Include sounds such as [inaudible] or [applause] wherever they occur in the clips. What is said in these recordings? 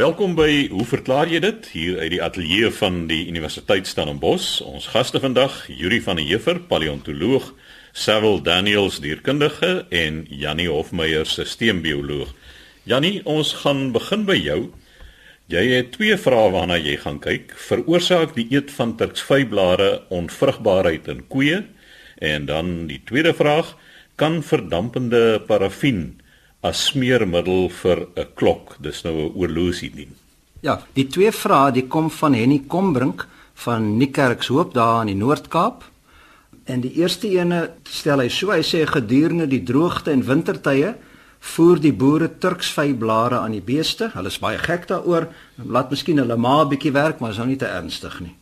Welkom by Hoe verklaar jy dit? Hier uit die ateljee van die Universiteit Stellenbosch. Ons gaste vandag, Yuri van der Heever, paleontoloog, Cyril Daniels, dierkundige en Jannie Hofmeyer, sisteembioloog. Jannie, ons gaan begin by jou. Jy het twee vrae waarna jy gaan kyk. Veroorsaak die eet van turksvyblare onvrugbaarheid in koeie? En dan die tweede vraag, kan verdampende parafin as smeermiddel vir 'n klok, dis nou 'n oorlosie dien? Ja, die twee vrae, die kom van Henny Kombrink van Niekerkshoop daar in die Noord-Kaap. En die eerste ene stel hy so, hy sê gedurende die droogte en wintertye voer die boere turksvyblare aan die beeste. Hulle is baie gek daaroor. Laat miskien hulle ma 'n bietjie werk, maar is nou nie te ernstig nie.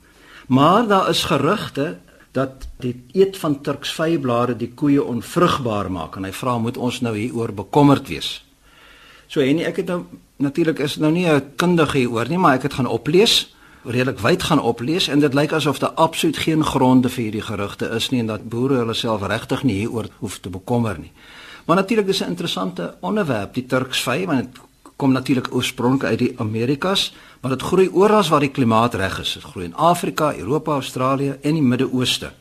Maar daar is gerugte dat die eet van turksvyblare die koeie onvrugbaar maak en hy vra moet ons nou hieroor bekommerd wees. So en ek het nou natuurlik is nou nie 'n kundige hieroor nie, maar ek het gaan oplees, redelik wyd gaan oplees en dit lyk asof daar absoluut geen gronde vir hierdie gerugte is nie en dat boere hulle self regtig nie hieroor hoef te bekommer nie. Maar natuurlik dis 'n interessante onderwerp, die turksvy, want dit kom natuurlik oorspronklik uit die Amerikas, maar dit groei oral waar die klimaat reg is. Dit groei in Afrika, Europa, Australië en die Midde-Ooste.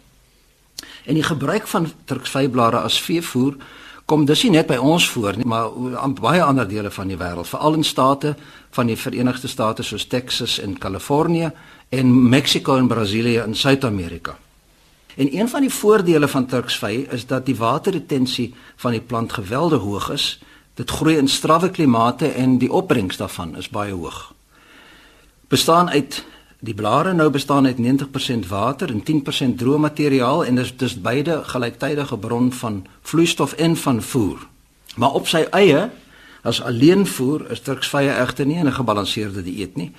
En die gebruik van turksvyblare as veevoer kom dus nie net by ons voor nie, maar aan baie ander dele van die wêreld, veral in state van die Verenigde State soos Texas en Kalifornië en Mexico en Brasilië in Suid-Amerika. En een van die voordele van turksvy is dat die waterretensie van die plant geweldig hoog is Dit groei in strawwe klimate en die opbrengs daarvan is baie hoog. Bestaan uit die blare nou bestaan uit 90% water en 10% droë materiaal en dis dis beide gelyktydige bron van vloeistof en van voer. Maar op sy eie as alleen voer is turksvye egter nie 'n gebalanseerde dieet nie.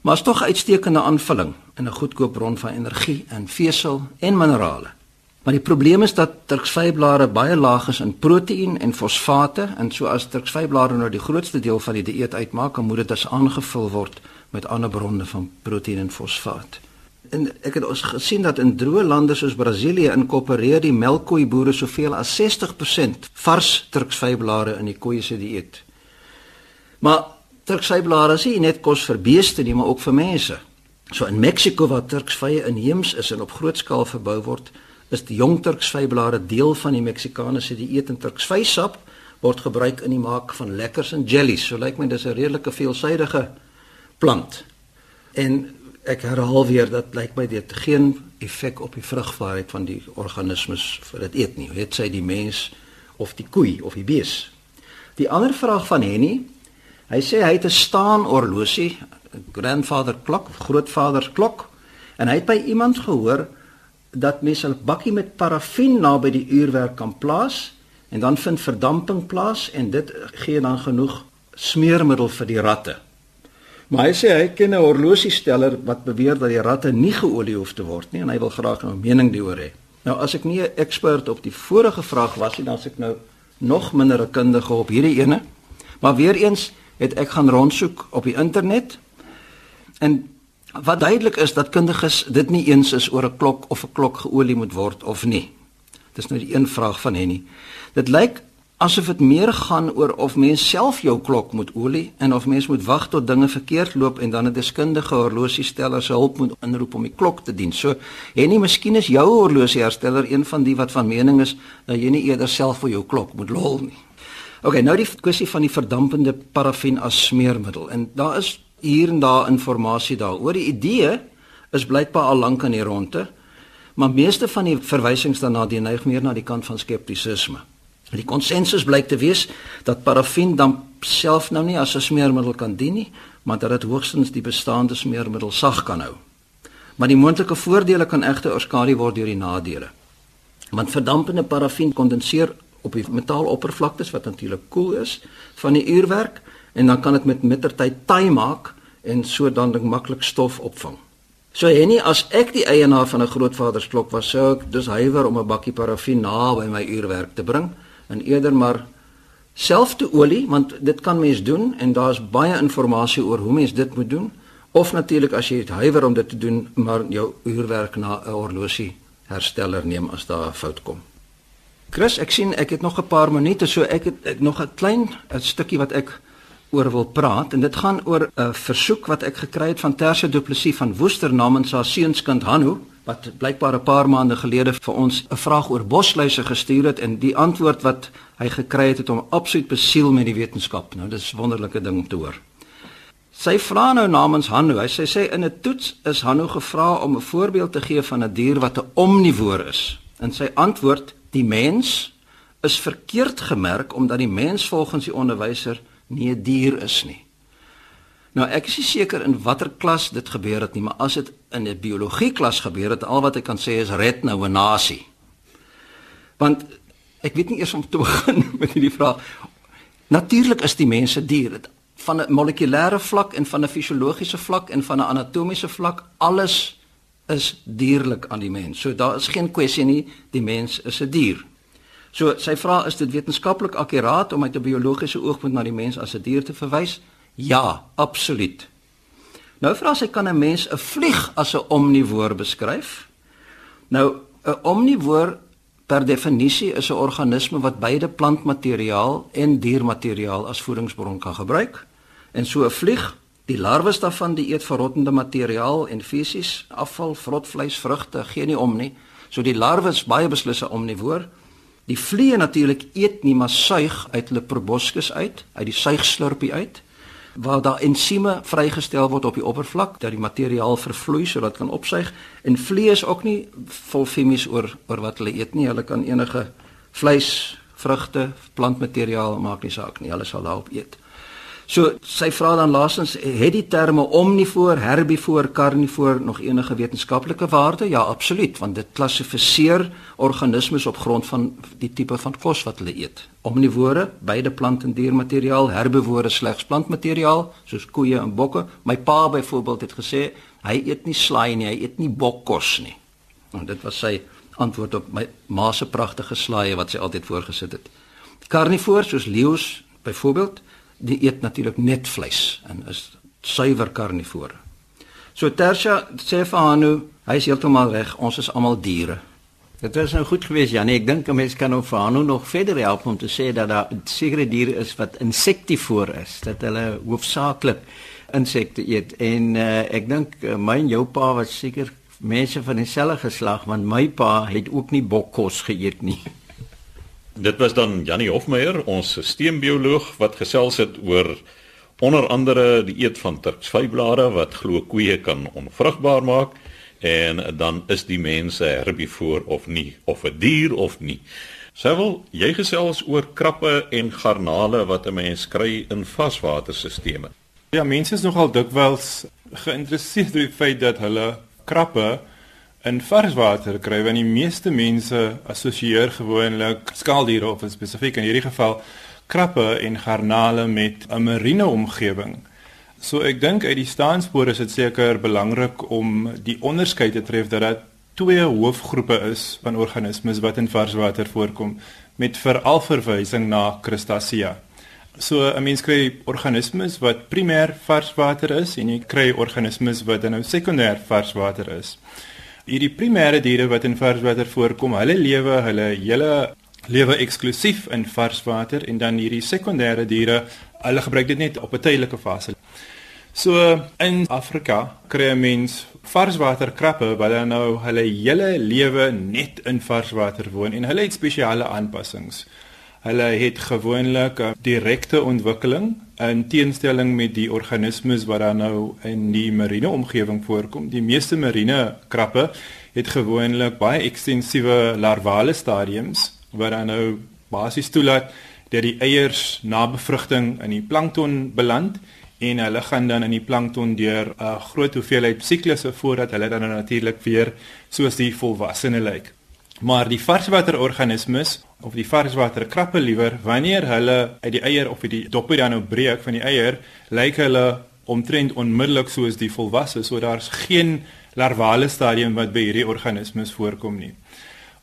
Maar is tog uitstekende aanvulling en 'n goedkoop bron van energie en vesel en minerale. Maar die probleem is dat turksvyblare baie laag is in proteïen en fosfate en so as turksvyblare nou die grootste deel van die dieet uitmaak, dan moet dit as aangevul word met ander bronne van proteïen en fosfaat. En ek het ons gesien dat in droë lande soos Brasilië inkorporeer die melkkoei boere soveel as 60% vars turksvyblare in die koeie se dieet. Maar turksvyblare is nie net kos vir beeste nie, maar ook vir mense. So in Mexiko waar turksvye inheems is en op groot skaal verbou word, is die jong turksvyblare deel van die Meksikaanse dieet en turksvysap word gebruik in die maak van lekkers en jellies. So lyk my dis 'n redelike veelsidige plant. En ek herhaal weer dat lyk my dit geen effek op die vrugbaarheid van die organismes vir dit eet nie. Het sy die mens of die koei of die bees. Die ander vraag van Henny, hy sê hy het 'n staan horlosie, grandfather klok, grootvader klok en hy het by iemand gehoor dat mens 'n bakkie met parafin naby die uurwerk kan plaas en dan vind verdamping plaas en dit gee dan genoeg smeermiddel vir die ratte. Maar hy sê hy ken 'n horlosiesteller wat beweer dat die ratte nie geolie hoef te word nie en hy wil graag 'n mening daaroor hê. Nou as ek nie 'n ekspert op die vorige vraag was nie, dan as ek nou nog minder 'n kundige op hierdie ene. Maar weer eens het ek gaan rondsoek op die internet en Wat duidelik is dat kundiges dit nie eens is oor 'n klok of 'n klok geolie moet word of nie. Dis nou die een vraag van Henny. Dit lyk asof dit meer gaan oor of mens self jou klok moet olie en of mens moet wag tot dinge verkeerd loop en dan 'n deskundige horlosiesteller se hulp moet inroep om die klok te dien. So Henny, miskien is jou horlosiehersteller een van die wat van mening is dat jy nie eerder self vir jou klok moet lol nie. OK, nou die kwessie van die verdampende parafin as smeermiddel. En daar is hier en daar inligting daaroor. Die idee is blykbaar al lank aan die ronde, maar meeste van die verwysings daarna die neig meer na die kant van skeptisisme. Die konsensus blyk te wees dat parafin dan self nou nie as 'n smeermiddel kan dien nie, maar dat dit hoogstens die bestaande smeermiddel sag kan hou. Maar die moontlike voordele kan egter oorskadu word deur die nadele. Want verdampende parafin kondenseer op die metaaloppervlaktes wat natuurlik koel cool is van die uurwerk en dan kan dit met mittertyd taai maak en so dan maklik stof opvang. So Henny, as ek die eienaar van 'n grootvaadersklok was, sou ek dus huiwer om 'n bakkie parafin na by my uurwerk te bring en eerder maar self te olie want dit kan mens doen en daar's baie inligting oor hoe mens dit moet doen of natuurlik as jy huiwer om dit te doen maar jou uurwerk na 'n horlosie hersteller neem as daar 'n fout kom. Chris, ek sien ek het nog 'n paar minute so ek het ek nog 'n klein 'n stukkie wat ek oor wil praat en dit gaan oor 'n versoek wat ek gekry het van Tersia Du Plessis van Woester namens haar seunskind Hanu wat blykbaar 'n paar maande gelede vir ons 'n vraag oor bosluise gestuur het en die antwoord wat hy gekry het het hom absoluut besiel met die wetenskap. Nou dis 'n wonderlike ding om te hoor. Sy vra nou namens Hanu. Hy sê sê in 'n toets is Hanu gevra om 'n voorbeeld te gee van 'n dier wat 'n omnivoor is. En sy antwoord: "Die mens is verkeerd gemerk omdat die mens volgens die onderwyser nie 'n dier is nie." Nou ek is nie seker in watter klas dit gebeur het nie, maar as dit in 'n biologie klas gebeur het, al wat ek kan sê is red nou 'n nasie. Want ek weet nie eers om te [laughs] begin met hierdie vraag. Natuurlik is die mense diere van 'n molekulêre vlak en van 'n fisiologiese vlak en van 'n anatomiese vlak, alles is dierlik aan die mens. So daar is geen kwessie nie, die mens is 'n dier. So sy vra is dit wetenskaplik akkuraat om uit 'n biologiese oogpunt na die mens as 'n dier te verwys? Ja, absoluut. Nou vra sy kan 'n mens 'n vlieg as 'n omnivoor beskryf? Nou 'n omnivoor per definisie is 'n organisme wat beide plantmateriaal en diermateriaal as voedingsbron kan gebruik. En so 'n vlieg, die larwes daarvan die eet verrottende materiaal en fisies afval, vrotvleis, vrugte, gee nie om nie. So die larwes baie beslis 'n omnivoor. Die vliee natuurlik eet nie maar suig uit hulle proboscis uit, uit die suigslurpie uit waar daar ensieme vrygestel word op die oppervlak dat die materiaal vervloei sodat kan opsuig. En vlees ook nie vol chemies oor oor wat hulle eet nie. Hulle kan enige vleis vrugte plantmateriaal maak nie saak nie. Hulle sal daarop eet So sy vra dan laasens het die terme omnivoor, herbivoor, karnivoor nog enige wetenskaplike waarde? Ja, absoluut, want dit klassifiseer organismes op grond van die tipe van kos wat hulle eet. Omnivore, beide plant en diermateriaal, herbivore slegs plantmateriaal, soos koeie en bokke. My pa byvoorbeeld het gesê hy eet nie slaai nie, hy eet nie bokkos nie. En dit was sy antwoord op my ma se pragtige slaaie wat sy altyd voorgesit het. Karnivoor soos leeu's byvoorbeeld die eet natuurlik net vleis en is suiwer karnivoor. So Tersia sê vir Hanu, hy is heeltemal reg, ons is almal diere. Dit was nou goed geweest Janie, ek dink 'n mens kan ook vir Hanu nog verder help om te sê dat daar sekere diere is wat insektivoor is, dat hulle hoofsaaklik insekte eet en uh, ek dink uh, my en jou pa was seker mense van dieselfde geslag want my pa het ook nie bokkos geëet nie. [laughs] Dit was dan Jannie Hofmeyer, ons sisteembioloog wat gesels het oor onder andere die eet van turksvyblare wat glo koeie kan onvrugbaar maak en dan is die mense herbivoor of nie of 'n dier of nie. Sewel, jy gesels oor krappe en garnale wat 'n mens kry in varswaterstelsels. Ja, mense is nogal dikwels geïnteresseerd in die feit dat hulle krappe in varswater kry want die meeste mense assosieer gewoonlik skaaldiere of spesifiek in hierdie geval krappe en garnale met 'n marine omgewing. So ek dink uit die staanspoor is dit seker belangrik om die onderskeid te tref dat daar twee hoofgroepe is van organismes wat in varswater voorkom met veral verwysing na krustasea. So 'n mens kry organismes wat primêr varswater is en jy kry organismes wat dan nou sekondêr varswater is hierdie primêre diere wat in varswater voorkom, hulle lewe hulle hele lewe eksklusief in varswater en dan hierdie sekondêre diere, hulle gebruik dit net op 'n tydelike fase. So in Afrika kry 'n mens varswaterkrappe wat dan nou hulle hele lewe net in varswater woon en hulle het spesiale aanpassings. Hulle het gewoonlik 'n direkte ontwikkeling in teenstelling met die organismes wat dan nou in die marine omgewing voorkom. Die meeste marine krappe het gewoonlik baie ekstensiewe larvale stadiums wat dan nou basies toelaat dat die eiers na bevrugting in die plankton beland en hulle gaan dan in die plankton deur 'n groot hoeveelheid siklusse voordat hulle dan natuurlik weer soos die volwassene lyk. Maar die varswaterorganismes of die varswaterkrappe liewer, wanneer hulle uit die eier of uit die doppie dan nou breek van die eier, lyk hulle omtrent onmiddellik soos die volwasse, so daar's geen larvale stadium wat by hierdie organismes voorkom nie.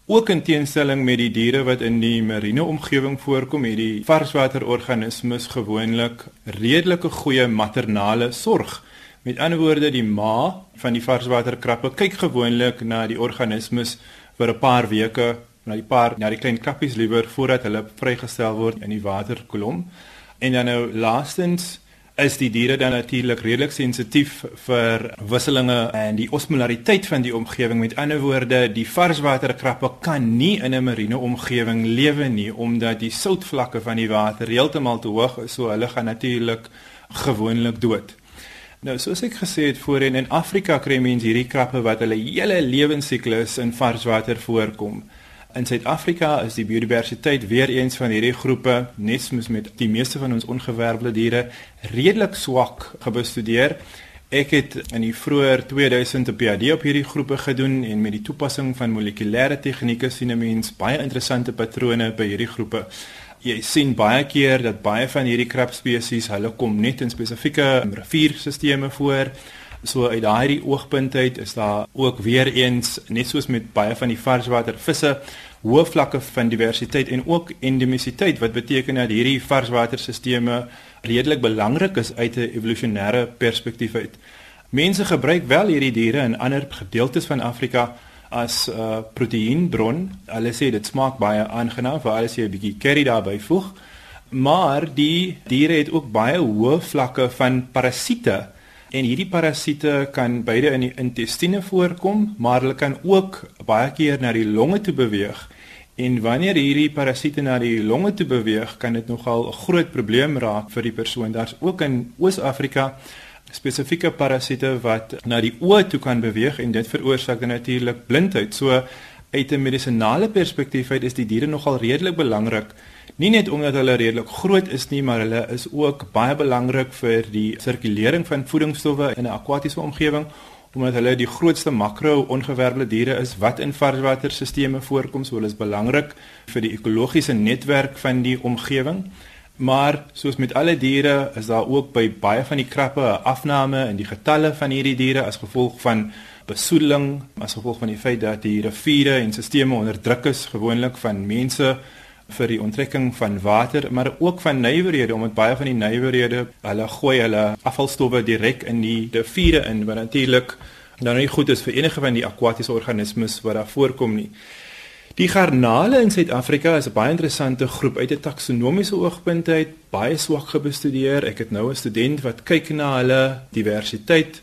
Ook in teenstelling met die diere wat in die marine omgewing voorkom, het die varswaterorganismes gewoonlik redelike goeie maternale sorg. Met ander woorde, die ma van die varswaterkrappe kyk gewoonlik na die organismes vir 'n paar weke na die paar na die klein krappies liewer voordat hulle vrygestel word in die waterkolom. En dan nou laastens is die diere dan natuurlik redelik sensitief vir wisselinge en die osmolariteit van die omgewing. Met ander woorde, die varswaterkrappe kan nie in 'n marine omgewing lewe nie omdat die soutvlakke van die water heeltemal te hoog is, so hulle gaan natuurlik gewoonlik dood. Nou soos ek gesê het voorheen in Afrika kry mense hierdie krappe wat hulle hele lewensiklus in varswater voorkom. In Suid-Afrika is die biodiversiteit weer eens van hierdie groepe net soos met die meeste van ons ongewervelde diere redelik swak gebestudeer. Ek het in die vroeë 2000 'n PhD op hierdie groepe gedoen en met die toepassing van molekulêre tegnieke sien 'n mens baie interessante patrone by hierdie groepe jy sien baie keer dat baie van hierdie krabspesies, hulle kom net in spesifieke rivierstelsels voor. So uit daai oogpunt uit is daar ook weer eens net soos met baie van die varswatervisse hoë vlakke van diversiteit en ook endemisiteit wat beteken dat hierdie varswaterstelsels redelik belangrik is uit 'n evolusionêre perspektief uit. Mense gebruik wel hierdie diere in ander gedeeltes van Afrika as 'n uh, proteïenbron. Hulle sê dit smaak baie aangenaam vir alles jy 'n bietjie curry daarbey voeg. Maar die diere het ook baie hoë vlakke van parasiete en hierdie parasiete kan beide in die intestine voorkom, maar hulle kan ook baie keer na die longe toe beweeg. En wanneer hierdie parasiete na die longe toe beweeg, kan dit nogal 'n groot probleem raak vir die persoon. Daar's ook in Oos-Afrika spesifieke parasiete wat na die oë toe kan beweeg en dit veroorsaak dan natuurlik blindheid. So uit 'n medisinale perspektief uit is die diere nogal redelik belangrik. Nie net omdat hulle redelik groot is nie, maar hulle is ook baie belangrik vir die sirkulering van voedingsstowwe in 'n akwatiese omgewing omdat hulle die grootste makro-ongewervelde diere is wat in varswaterstelsels voorkom. So hulle is belangrik vir die ekologiese netwerk van die omgewing. Maar soos met alle diere is daar ook by baie van die krappe 'n afname in die getalle van hierdie diere as gevolg van besoedeling, as gevolg van die feit dat die riviere en stelsels onder druk is gewoonlik van mense vir die onttrekking van water, maar ook van nywerhede omdat baie van die nywerhede hulle gooi hulle afvalstowwe direk in die riviere in wat natuurlik dan nie goed is vir enige van die akwatiese organismes wat daar voorkom nie. Die garnale in Suid-Afrika is 'n baie interessante groep uit 'n taksonomiese oogpunt uit, baie swak gebestudeer. Ek het nou 'n student wat kyk na hulle diversiteit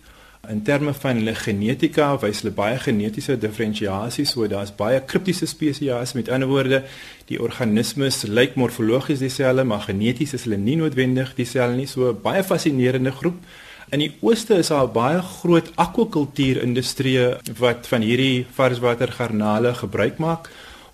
in terme van hulle genetika, wys hulle baie genetiese diferensiasie, so daar's baie kriptiese spesies. Met ander woorde, die organismes lyk morfologies dieselfde, maar geneties is hulle nie noodwendig dieselfde nie. So baie fascinerende groep. In die ooste is daar baie groot akwakultuurindustrie wat van hierdie varswatergarnale gebruik maak.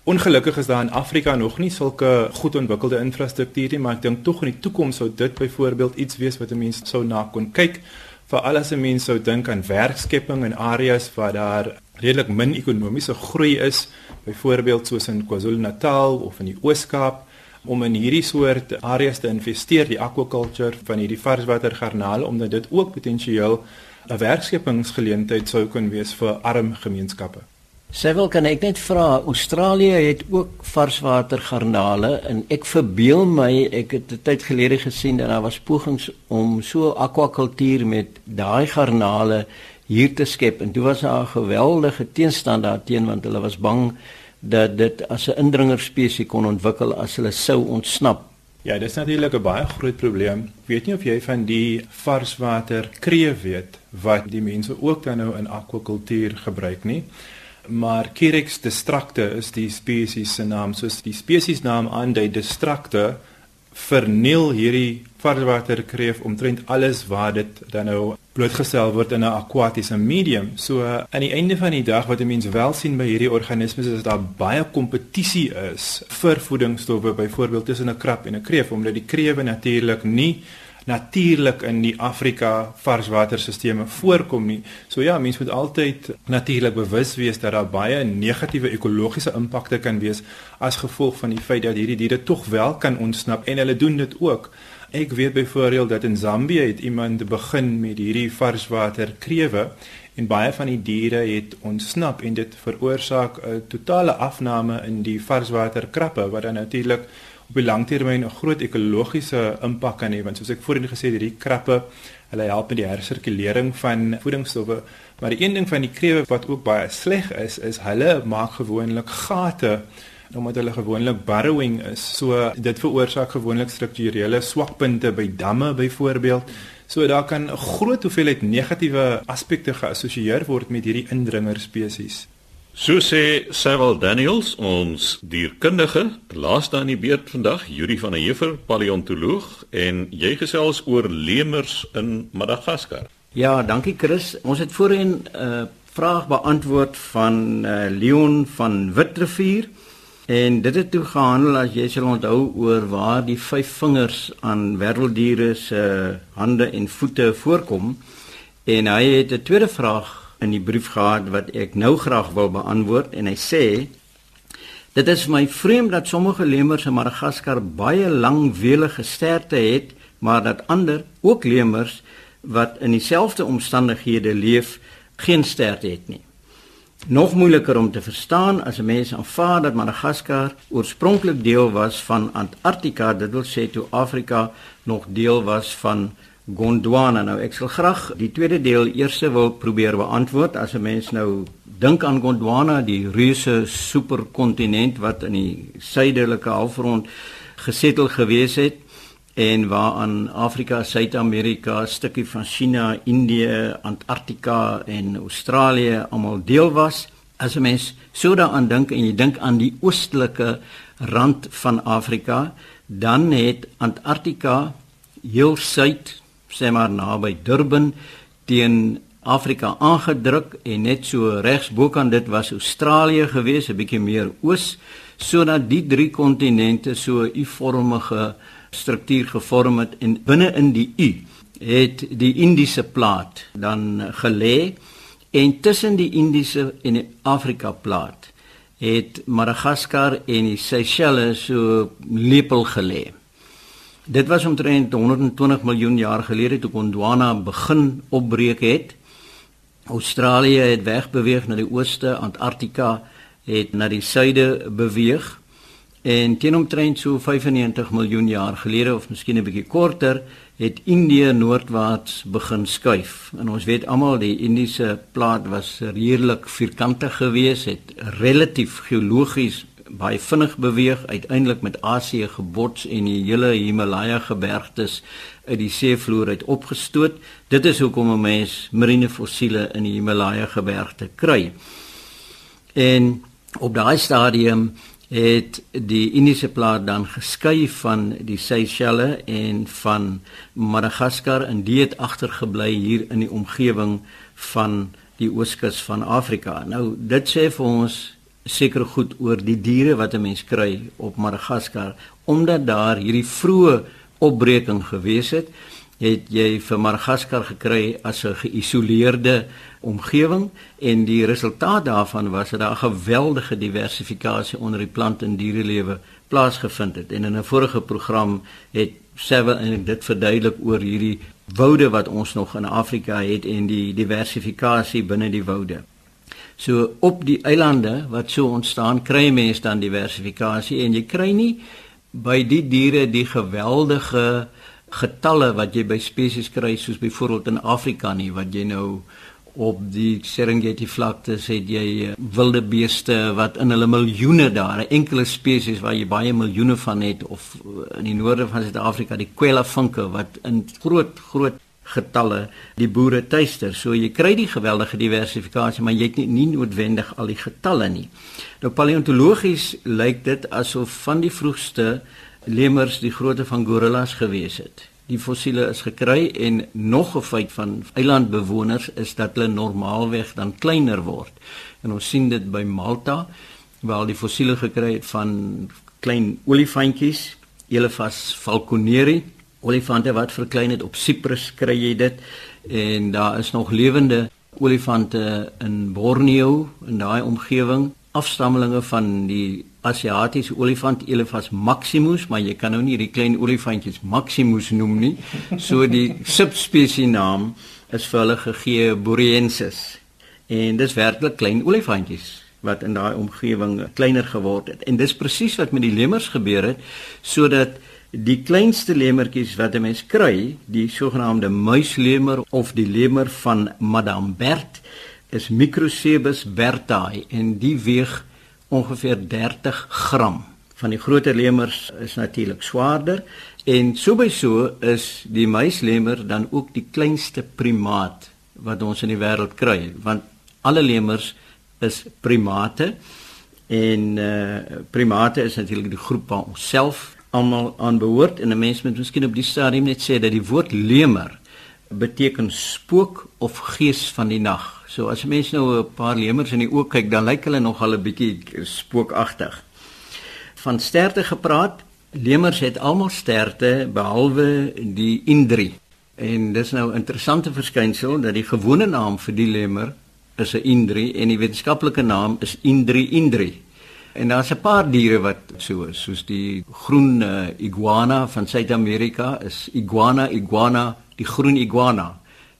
Ongelukkig is daar in Afrika nog nie sulke goed ontwikkelde infrastruktuur nie, maar ek dink tog in die toekoms sou dit byvoorbeeld iets wees wat 'n mens sou na kon kyk. Veral as 'n mens sou dink aan werkskepping in areas waar daar redelik min ekonomiese groei is, byvoorbeeld soos in KwaZulu-Natal of in die Oos-Kaap om in hierdie soort areas te investeer, die aquaculture van hierdie varswatergarnale omdat dit ook potensieel 'n werkskepingsgeleentheid sou kon wees vir arm gemeenskappe. Sevel kan ek net vra, Australië het ook varswatergarnale en ek verbeel my ek het 'n tyd gelede gesien dat daar was pogings om so aquakultuur met daai garnale hier te skep en dit was 'n geweldige teenstand daarteen want hulle was bang dat dit as 'n indringerspesie kon ontwikkel as hulle sou ontsnap. Ja, dis natuurlik 'n baie groot probleem. Weet nie of jy van die varswater kreef weet wat die mense ook dan nou in akwakultuur gebruik nie. Maar Kirex distracte is die spesies se naam, soos die spesiesnaam aandui, distracte verniel hierdie varswater kreef omtrent alles waar dit dan nou blootgestel word in 'n akwatiese medium. So aan die einde van die dag wat 'n mens wel sien by hierdie organismes is dat daar baie kompetisie is vir voedingsstowwe byvoorbeeld tussen 'n krab en 'n kreef omdat die krewe natuurlik nie natuurlik in die Afrika varswaterstelsels voorkom nie. So ja, mense moet altyd natuurlik bewus wees dat daar baie negatiewe ekologiese impakte kan wees as gevolg van die feit dat hierdie diere tog wel kan ontsnap en hulle doen dit ook. Ek weet byvoorbeeld dat in Zambië het iemand begin met hierdie varswater krewe en baie van die diere het ontsnap en dit veroorsaak 'n totale afname in die varswater krappe wat dan natuurlik op die langtermyn 'n groot ekologiese impak kan hê want soos ek voorheen gesê het hierdie krappe hulle help met die hersirkulering van voedingsstowwe maar die een ding van die krewe wat ook baie sleg is is hulle maak gewoonlik gate omdat hulle gewoonlik burrowing is. So dit veroorsaak gewoonlik strukturele swakpunte by damme byvoorbeeld. So daar kan 'n groot hoeveelheid negatiewe aspekte geassosieer word met hierdie indringer spesies. So sê Sewil Daniels, ons dierkundige, laaste aan die beurt vandag, Yuri van der Heever, paleontoloog en jy gesels oor lemurs in Madagaskar. Ja, dankie Chris. Ons het voorheen 'n uh, vraag beantwoord van uh, Leon van Witrivier en dit het toe gehandel as jy sal onthou oor waar die vyf vingers aan werveldiere se hande en voete voorkom. En hy het 'n tweede vraag in die brief gehad wat ek nou graag wil beantwoord en hy sê Dit is my vreemd dat sommige lemurs in Madagaskar baie lang welige sterte het, maar dat ander, ook lemurs, wat in dieselfde omstandighede leef, geen stert het nie. Nog moeiliker om te verstaan as 'n mens aanvaar dat Madagaskar oorspronklik deel was van Antarktika, dit wil sê toe Afrika nog deel was van Gondwana. Nou ek sal graag die tweede deel eers wil probeer beantwoord as 'n mens nou dink aan Gondwana, die reuse superkontinent wat in die suidelike halfrond gesettel gewees het en waaraan Afrika, Suid-Amerika, 'n stukkie van China, Indië, Antarktika en Australië almal deel was. As 'n mens so daaraan dink en jy dink aan die oostelike rand van Afrika, dan het Antarktika heel suid, sê maar naby Durban teen Afrika aangedruk en net so regs bokant dit was Australië gewees, 'n bietjie meer oos, sodat die drie kontinente so 'n U-vormige struktuur gevorm het en binne in die U het die Indiese plaat dan gelê en tussen die Indiese en die Afrika plaat het Madagaskar en die Seychelles so lepel gelê. Dit was omtrent 120 miljoen jaar gelede toe Gondwana begin opbreek het. Australië het wegbeweeg na die ooste, Antarktika het na die suide beweeg En teen omtrent so 95 miljoen jaar gelede of miskien 'n bietjie korter, het Indië noordwaarts begin skuif. En ons weet almal die Indiese plaat was redelik vierkantig geweest, het relatief geologies baie vinnig beweeg, uiteindelik met Asië gebots en die hele Himalaya gebergtes uit die seevloer uit opgestoot. Dit is hoekom 'n mens marine fossiele in die Himalaya gebergte kry. En op daai stadium het die Indiese plaat dan geskei van die Seychelles en van Madagaskar en dit het agtergebly hier in die omgewing van die ooskus van Afrika. Nou dit sê vir ons seker goed oor die diere wat 'n mens kry op Madagaskar omdat daar hierdie vroeë opbreking gewees het het jy vir Madagaskar gekry as 'n geïsoleerde omgewing en die resultaat daarvan was dat daar 'n geweldige diversifikasie onder die plant en dierelewe plaasgevind het. En in 'n vorige program het sewe en dit verduidelik oor hierdie woude wat ons nog in Afrika het en die diversifikasie binne die woude. So op die eilande wat so ontstaan, kry mense dan diversifikasie en jy kry nie by die diere die geweldige getalle wat jy by spesies kry soos byvoorbeeld in Afrika nie wat jy nou op die Serengeti vlaktes het jy eh, wilde beeste wat in hulle miljoene daar, 'n enkele spesies waar jy baie miljoene van het of eh, in die noorde van Suid-Afrika die kwela vinke wat in groot groot getalle die boere tuister. So jy kry die geweldige diversifikasie, maar jy het nie, nie noodwendig al die getalle nie. Nou paleontologies lyk dit asof van die vroegste lemurs die grootte van gorillas gewees het die fossiele is gekry en nog 'n feit van eilandbewoners is dat hulle normaalweg dan kleiner word. En ons sien dit by Malta waar die fossiele gekry het van klein olifantjies, Elephas falconeri, olifante wat verklein het op Cyprus kry jy dit en daar is nog lewende olifante in Borneo in daai omgewing afstammelinge van die Asiatiese olifant Elephas maximus, maar jy kan nou nie hierdie klein olifantjies maximus noem nie. So die subspesie naam is vir hulle gegee Boreensis. En dis werklik klein olifantjies wat in daai omgewing kleiner geword het. En dis presies wat met die lemurs gebeur het sodat die kleinste lemmertjies wat 'n mens kry, die sogenaamde muislemer of die lemer van Madame Bert is Microcebus bertai en die weeg ongeveer 30 gram. Van die groter lemurs is natuurlik swaarder en so by so is die muislemur dan ook die kleinste primaat wat ons in die wêreld kry want alle lemurs is primate en uh primate is natuurlik die groep waar ons self almal aan behoort en 'n mens moet miskien op die stadium net sê dat die woord lemur beteken spook of gees van die nag. So as mense nou 'n paar lemurs in die oë kyk, dan lyk hulle nog al 'n bietjie spookagtig. Van sterte gepraat, lemurs het almal sterte behalwe die indri. En dis nou 'n interessante verskynsel dat die gewone naam vir die lemur is 'n indri en die wetenskaplike naam is indri indri. En daar's 'n paar diere wat so is, soos die groen uh, iguana van Suid-Amerika is iguana iguana, die groen iguana.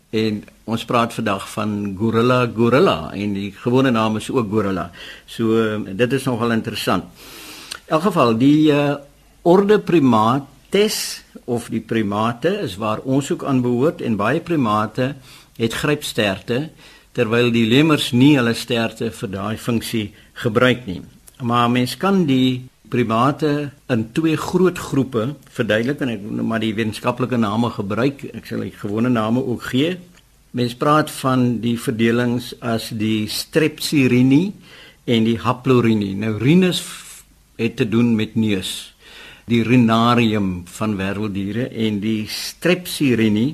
En ons praat vandag van gorilla gorilla en die gewone naam is ook gorilla. So uh, dit is nogal interessant. In elk geval die uh, orde primates of die primate is waar ons ook aan behoort en baie primate het grypsterte terwyl die lemurs nie hulle sterte vir daai funksie gebruik nie. Maar mens kan die primate in twee groot groepe verduidelik en ek nou maar die wetenskaplike name gebruik. Ek sal die gewone name ook gee. Mens praat van die verdelings as die Strepsirini en die Haplorini. Nou rinus het te doen met neus. Die rinarium van werveldiere en die Strepsirini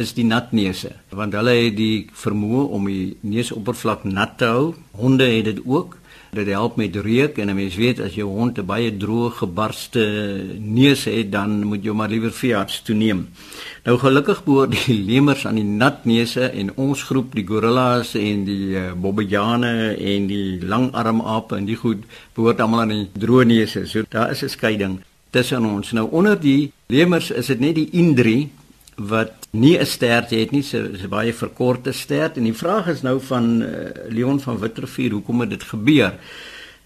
is die natneuse want hulle het die vermoë om die neusoppervlak nat te hou. Honde het dit ook. Dit help met reuk en 'n mens weet as jou hond 'n baie droë gebarste neus het, dan moet jy maar liewer veearts toe neem. Nou gelukkig behoort die [laughs] lemurs aan die natneuse en ons groep die gorillas en die uh, bobbejane en die langarmape en die goed behoort almal aan die droë neuse. So daar is 'n skeiding tussen ons. Nou onder die lemurs is dit net die indri wat nie 'n stert het nie, 'n baie verkorte stert en die vraag is nou van uh, Leon van Witrifuur, hoekom het dit gebeur?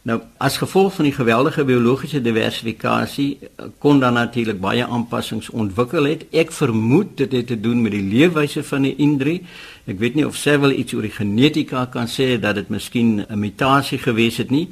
Nou, as gevolg van die geweldige biologiese diversifikasie eh, kon dan natuurlik baie aanpassings ontwikkel het. Ek vermoed dit het te doen met die leefwyse van die indri. Ek weet nie of sy wel iets oor die genetika kan sê dat dit miskien 'n mutasie gewees het nie.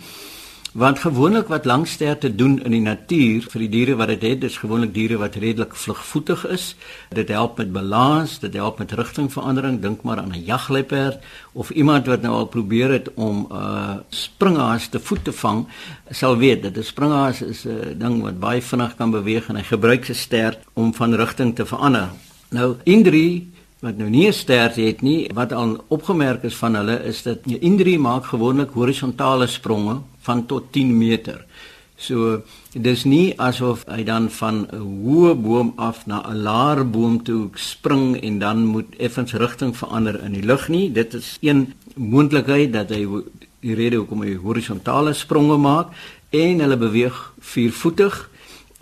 Want gewoonlik wat langsterte doen in die natuur vir die diere wat dit het, dis gewoonlik diere wat redelik vlugvoetig is. Dit help met balans, dit help met rigtingverandering. Dink maar aan 'n jagluiperd of iemand wat nou al probeer het om 'n uh, springhaas te voet te vang, sal weet dat 'n springhaas is 'n ding wat baie vinnig kan beweeg en hy gebruik sy stert om van rigting te verander. Nou Indri wat nou nie 'n stert het nie, wat al opgemerk is van hulle is dat Indri maak gewoonlik horisontale spronge van tot 10 meter. So dis nie asof hy dan van 'n hoë boom af na 'n laer boom toe spring en dan moet effens rigting verander in die lug nie. Dit is een moontlikheid dat hy die rede hoekom hy horisontale spronge maak en hulle beweeg viervoetig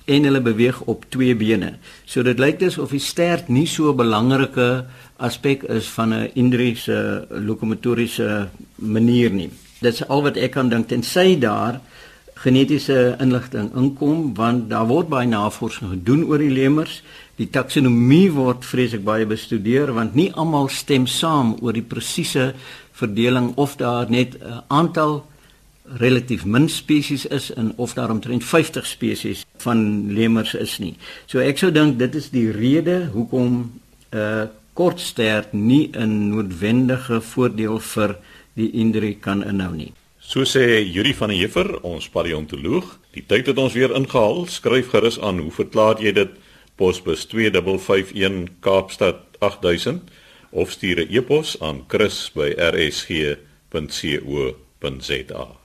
en hulle beweeg op twee bene. So dit lyk dus of die stert nie so 'n belangrike aspek is van 'n indriese lokomotoriese manier nie. Dit is al wat ek kan dink tensy daar genetiese inligting inkom want daar word baie navorsing gedoen oor die lemurs. Die taksonomie word vreeslik baie bestudeer want nie almal stem saam oor die presiese verdeling of daar net 'n aantal relatief min spesies is en of daar omtrent 50 spesies van lemurs is nie. So ek sou dink dit is die rede hoekom 'n uh, kortstert nie 'n noodwendige voordeel vir die indrie kan inhou nie. So sê Yuri van der Heever, ons paleontoloog, die tyd het ons weer ingehaal. Skryf gerus aan, hoe verklaar jy dit? Posbus 2551 Kaapstad 8000 of stuur 'n e-pos aan chris@rsg.co.za.